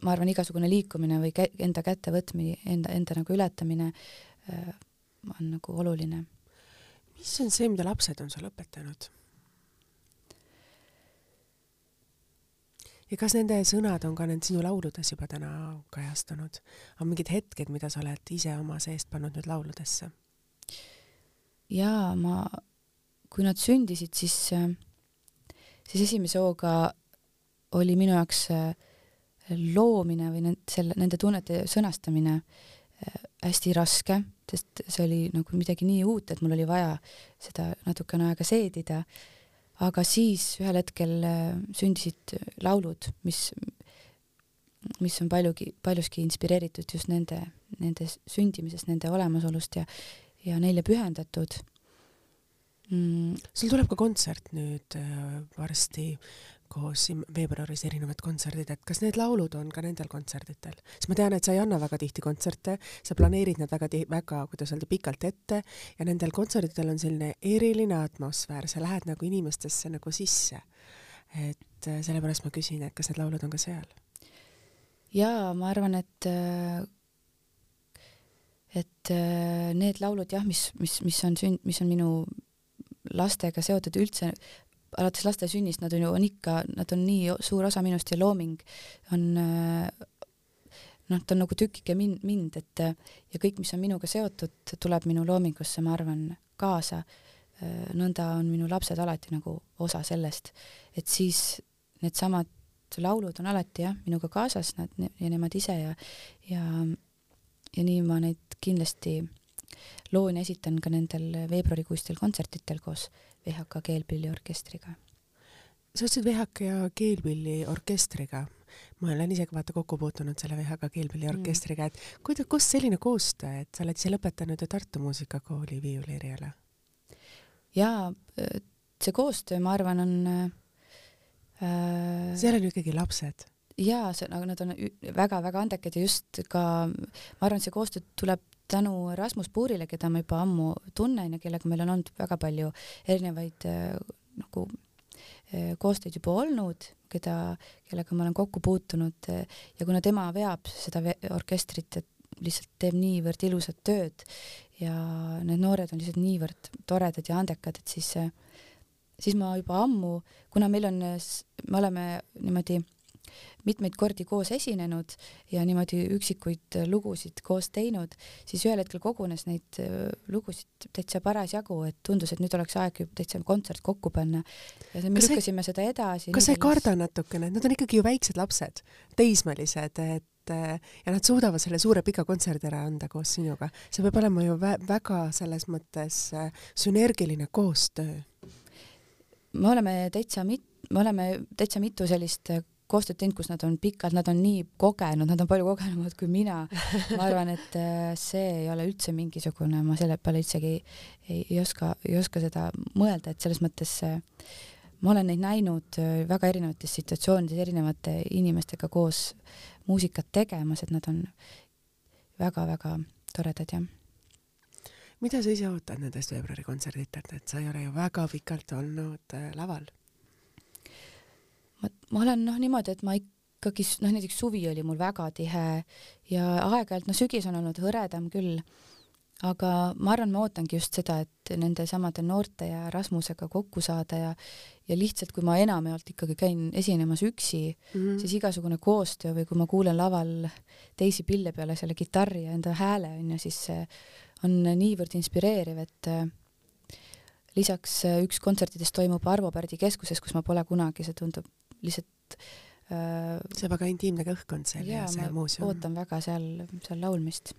ma arvan, igasugune liikumine või kä enda kätte võtmine, enda, enda nagu ületamine on nagu oluline. mis on see, mida lapsed on sulle õpetanud? Ja kas nende sõnad on ka need sinu lauludes juba täna kajastunud? on mingid hetked, mida sa oled ise oma seest pannud nüüd lauludesse? jaa, ma, kui nad sündisid, siis, siis esimese hooga oli minu jaoks äh, loomine või nende, selle, nende tunnete sõnastamine äh, hästi raske, sest see oli nagu midagi nii uut, et mul oli vaja seda natukene aega seedida aga siis ühel hetkel äh, sündisid laulud, mis, mis on paljugi, paljuski inspireeritud just nende, nende sündimisest, nende olemasolust ja, ja neile pühendatud. Mm.. sul tuleb ka kontsert nüüd äh, varsti koos veebruaris erinevad kontserdid, et kas need laulud on ka nendel kontserditel? sest ma tean, et sa ei anna väga tihti kontserte, sa planeerid nad väga, väga, kuidas öelda, pikalt ette ja nendel kontsertidel on selline eriline atmosfäär, sa lähed nagu inimestesse nagu sisse. et äh, sellepärast ma küsin, et kas need laulud on ka seal? jaa, ma arvan, et äh, et äh, need laulud jah, mis, mis, mis on sünd-, mis on minu lastega seotud üldse alates laste sünnist, nad on ju, on ikka, nad on nii suur osa minust ja looming on noh, ta on nagu tükike mind, mind, et ja kõik, mis on minuga seotud, tuleb minu loomingusse, ma arvan, kaasa. nõnda on minu lapsed alati nagu osa sellest, et siis needsamad laulud on alati jah, minuga kaasas, nad ja nemad ise ja, ja, ja nii ma neid kindlasti loon ja esitan ka nendel veebruarikuistel kontsertidel koos VHK keelpilliorkestriga. sa ütlesid VHK ja keelpilliorkestriga. ma olen ise ka vaata kokku puutunud selle VHK keelpilliorkestriga, et kuidas, kust selline koostöö, et sa oled ise lõpetanud ju Tartu Muusikakooli viiulieriala? jaa, see koostöö, ma arvan, on äh, seal on ju ikkagi lapsed jaa, see, aga nad on väga-väga andekad ja just ka, ma arvan, et see koostöö tuleb tänu Rasmus Puurile, keda ma juba ammu tunnen ja kellega meil on olnud väga palju erinevaid äh, nagu äh, koostöid juba olnud, keda, kellega ma olen kokku puutunud äh, ja kuna tema veab seda orkestrit, et lihtsalt teeb niivõrd ilusat tööd ja need noored on lihtsalt niivõrd toredad ja andekad, et siis, siis ma juba ammu, kuna meil on, me oleme niimoodi mitmeid kordi koos esinenud ja niimoodi üksikuid lugusid koos teinud, siis ühel hetkel kogunes neid äh, lugusid täitsa parasjagu, et tundus, et nüüd oleks aeg täitsa kontsert kokku panna. ja me kas lükkasime seda edasi. kas sa ei karda natukene, nad on ikkagi ju väiksed lapsed, teismelised, et äh, ja nad suudavad selle suure pika kontserdi ära anda koos sinuga. see peab olema ju vä väga selles mõttes äh, sünergiline koostöö. me oleme täitsa mit-, me oleme täitsa mitu sellist koostööd teinud, kus nad on pikalt, nad on nii kogenud, nad on palju kogenumad kui mina. ma arvan, et äh, see ei ole üldse mingisugune, ma selle peale üldsegi ei, ei, ei oska, ei oska seda mõelda, et selles mõttes äh, ma olen neid näinud äh, väga erinevates situatsioonides erinevate inimestega koos muusikat tegemas, et nad on väga-väga toredad, jah. mida sa ise ootad nendest veebruari kontserditelt, et sa ei ole ju väga pikalt olnud laval? Ma, ma olen noh, niimoodi, et ma ikkagi noh, näiteks suvi oli mul väga tihe ja aeg-ajalt, no sügis on olnud hõredam küll aga ma arvan, ma ootangi just seda, et nende samade noorte ja Rasmusega kokku saada ja ja lihtsalt, kui ma enamjaolt ikkagi käin esinemas üksi mm, -hmm. siis igasugune koostöö või kui ma kuulen laval teisi pille peale selle kitarri ja enda hääle onju, siis see on niivõrd inspireeriv, et äh, lisaks äh, üks kontsertidest toimub Arvo Pärdi keskuses, kus ma pole kunagi, see tundub lihtsalt äh, see on väga intiimne õhkkond seal ja, see muuseum. ootan väga seal, seal laulmist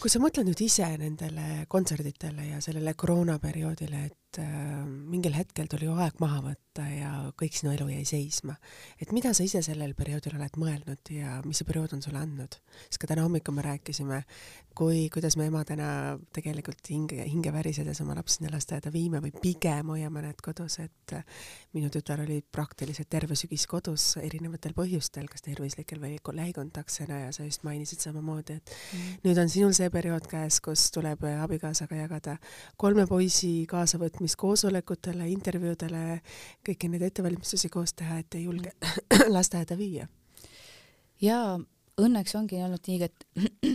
kui sa mõtled nüüd ise nendele kontserditele ja sellele koroonaperioodile, et äh, mingil hetkel tuli ju aeg maha võtta ja kõik sinu elu jäi seisma, et mida sa ise sellel perioodil oled mõelnud ja mis see periood on sulle andnud? sest ka täna hommikul me rääkisime, kui, kuidas me emadena tegelikult hinge, hinge värisedes oma lapsi sinna lasteaeda viime või pigem hoiame need kodus, et minu tütar oli praktiliselt terve sügis kodus erinevatel põhjustel, kas tervislikel või lähikontaktsena ja sa just mainisid samamoodi, et mm. nüüd on sinul see periood käes, kus tuleb abikaasaga jagada kolme poisi kaasavõtmist koosolekutele, intervjuudele, kõiki neid ettevalmistusi koos teha, et ei julge mm. lasteaeda viia. ja õnneks ongi olnud nii, et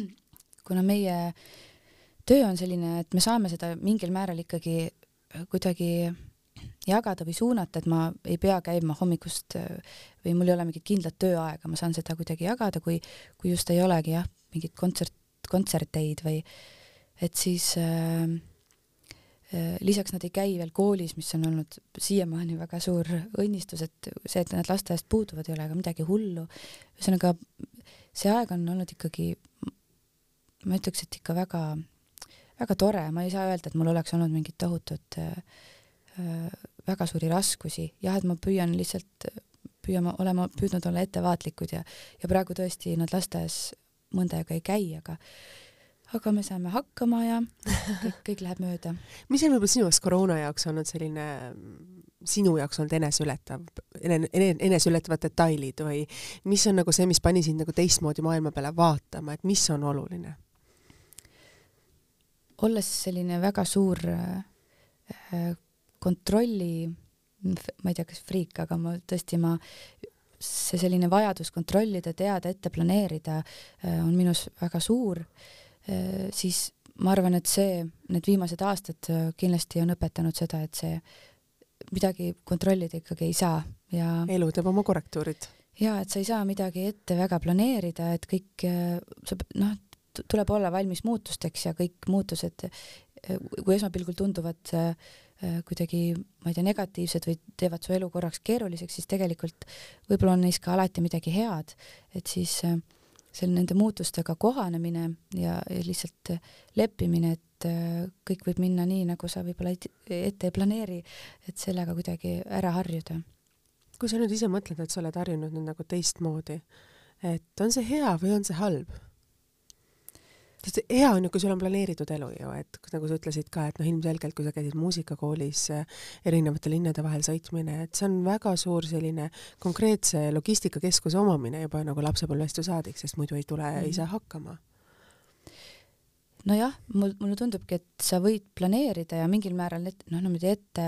kuna meie töö on selline, et me saame seda mingil määral ikkagi kuidagi jagada või suunata, et ma ei pea käima hommikust või mul ei ole mingit kindlat tööaega, ma saan seda kuidagi jagada, kui, kui just ei olegi jah, mingit kontsert, kontserteid või et siis äh, Äh, lisaks nad ei käi veel koolis, mis on olnud siiamaani väga suur õnnistus, et see, et nad lasteaiast puuduvad, ei ole aga midagi hullu. ühesõnaga, see aeg on olnud ikkagi, ma ütleks, et ikka väga, väga tore, ma ei saa öelda, et mul oleks olnud mingit tohutut äh, äh, väga suuri raskusi, jah, et ma püüan lihtsalt, püüame olema, püüdnud olla ettevaatlikud ja, ja praegu tõesti nad lasteaias mõnda aega ei käi, aga aga me saame hakkama ja kõik, kõik läheb mööda. mis on võib-olla sinu jaoks koroona jaoks olnud selline, sinu jaoks olnud eneseületav, eneseületavad detailid või mis on nagu see, mis pani sind nagu teistmoodi maailma peale vaatama, et mis on oluline? olles selline väga suur äh, kontrolli, ma ei tea, kas friik, aga ma tõesti, ma see selline vajadus kontrollida, teada, ette planeerida äh, on minus väga suur Äh, siis ma arvan, et see, need viimased aastad äh, kindlasti on õpetanud seda, et see midagi kontrollida ikkagi ei saa ja elu teeb oma korrektuurid. ja et sa ei saa midagi ette väga planeerida, et kõik, äh, sa noh, tuleb olla valmis muutusteks ja kõik muutused, kui esmapilgul tunduvad kuidagi, ma ei tea, negatiivsed või teevad su elu korraks keeruliseks, siis tegelikult võib-olla on neis ka alati midagi head, et siis äh, seal nende muutustega kohanemine ja, ja lihtsalt leppimine, et äh, kõik võib minna nii, nagu sa võib-olla ette ei planeeri, et sellega kuidagi ära harjuda. kui sa nüüd ise mõtled, et sa oled harjunud nüüd nagu teistmoodi, et on see hea või on see halb? Sest hea on ju, kui sul on planeeritud elu ju, et nagu sa ütlesid ka, et noh, ilmselgelt kui sa käisid muusikakoolis äh, erinevate linnade vahel sõitmine, et see on väga suur selline konkreetse logistikakeskuse omamine juba nagu lapsepõlvest ju saadik, sest muidu ei tule mm, saa hakkama. Nojah, mul, mulle tundubki, et sa võid planeerida ja mingil määral et, noh, niimoodi ette,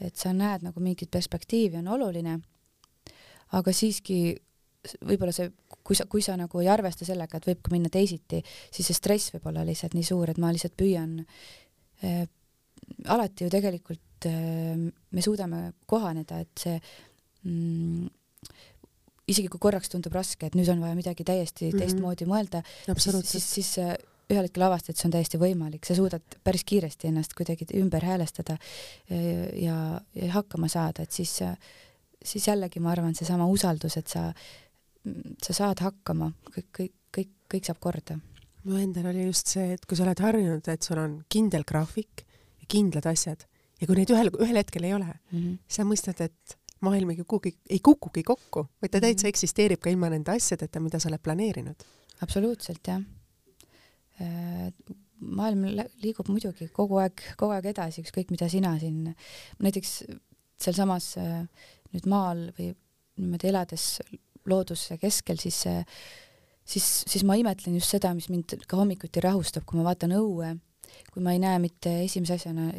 et sa näed nagu mingit perspektiivi on oluline, aga siiski võib-olla see, kui sa, kui sa nagu ei arvesta sellega, et võib ka minna teisiti, siis see stress võib olla lihtsalt nii suur, et ma lihtsalt püüan äh, alati ju tegelikult äh, me suudame kohaneda, et see mm, isegi kui korraks tundub raske, et nüüd on vaja midagi täiesti mm -hmm. teistmoodi mõelda, siis, siis, siis äh, ühel hetkel avastad, et see on täiesti võimalik, sa suudad päris kiiresti ennast kuidagi ümber häälestada ja, ja, ja hakkama saada, et siis, siis jällegi ma arvan, seesama usaldus, et sa sa saad hakkama, kõik, kõik, kõik, kõik saab korda. mu endal oli just see, et kui sa oled harjunud, et sul on kindel graafik ja kindlad asjad ja kui neid ühel, ühel hetkel ei ole mm, -hmm. sa mõistad, et maailm ei kukugi, ei kukugi kokku, vaid ta Mhm. täitsa eksisteerib ka ilma nende asjadeta, mida sa oled planeerinud. absoluutselt jah. maailm lä- liigub muidugi kogu aeg, kogu aeg edasi, ükskõik mida sina siin, näiteks sealsamas äh, nüüd maal või niimoodi elades looduse keskel, siis siis, siis ma imetlen just seda, mis mind ka hommikuti rahustab, kui ma vaatan õue, kui ma ei näe mitte esimese asjana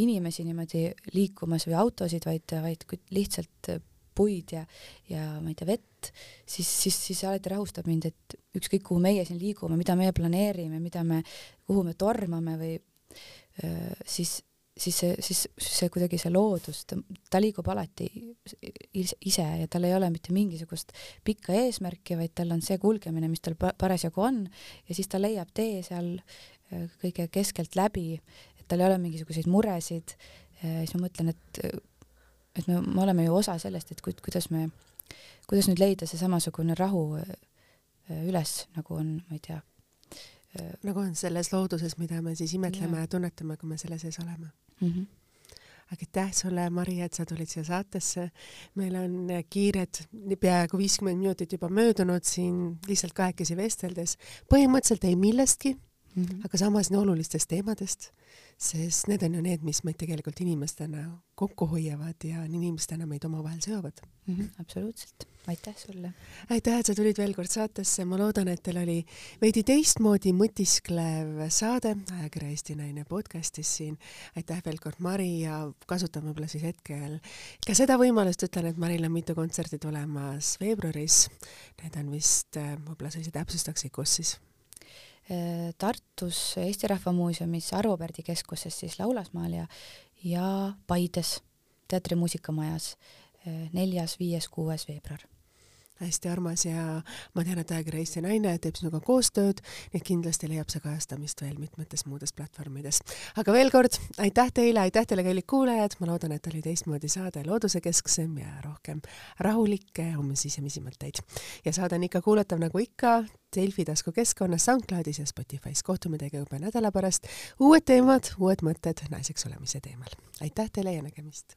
inimesi niimoodi liikumas või autosid, vaid, vaid lihtsalt puid ja, ja ma ei tea, vett, siis, siis, siis see alati rahustab mind, et ükskõik, kuhu meie siin liigume, mida me planeerime, mida me, kuhu me tormame või siis, siis see, siis see kuidagi see loodus, ta, ta liigub alati ise ja tal ei ole mitte mingisugust pikka eesmärki, vaid tal on see kulgemine, mis tal parasjagu on ja siis ta leiab tee seal kõige keskelt läbi, et tal ei ole mingisuguseid muresid. siis ma mõtlen, et et me, me oleme ju osa sellest, et ku, kuidas me, kuidas nüüd leida see samasugune rahu üles, nagu on, ma ei tea. Nagu on selles looduses, mida me siis imetleme ja, ja tunnetame, kui me selle sees oleme mm. -hmm aitäh sulle, Mari, et sa tulid siia saatesse. meil on kiired, peaaegu viiskümmend minutit juba möödunud siin lihtsalt kahekesi vesteldes. põhimõtteliselt ei millestki mm, -hmm. aga samas nii olulistest teemadest, sest need on ju need, mis meid tegelikult inimestena kokku hoiavad ja inimestena meid omavahel seovad mm. -hmm, absoluutselt, aitäh sulle. aitäh, et sa tulid veel kord saatesse, ma loodan, et teil oli veidi teistmoodi mõtisklev saade ajakirja Eesti Naine podcastis siin. aitäh veel kord, Mari ja kasutan võib-olla siis hetkel ka seda võimalust, ütlen, et Maril on mitu kontserti tulemas veebruaris. Need on vist, võib-olla sa ise täpsustaksid, kus siis? Tartus Eesti Rahva Muuseumis Arvo Pärdi keskuses siis Laulasmaal ja, ja Paides Teatri Muusikamajas neljas, viies, kuues veebruar hästi armas ja ma tean, et ajakiri Eesti Naine teeb sinuga koostööd, nii et kindlasti leiab see kajastamist veel mitmetes muudes platvormides. aga veel kord aitäh teile, aitäh teile, kallid kuulajad, ma loodan, et oli teistmoodi saade loodusekesksem ja rohkem rahulikke homme sisemisi mõtteid. ja saade on ikka kuulatav nagu ikka Delfi taskukeskkonnas, SoundCloudis ja Spotify's. kohtume teiega juba nädala pärast. uued teemad, uued mõtted naiseks olemise teemal. aitäh teile ja nägemist!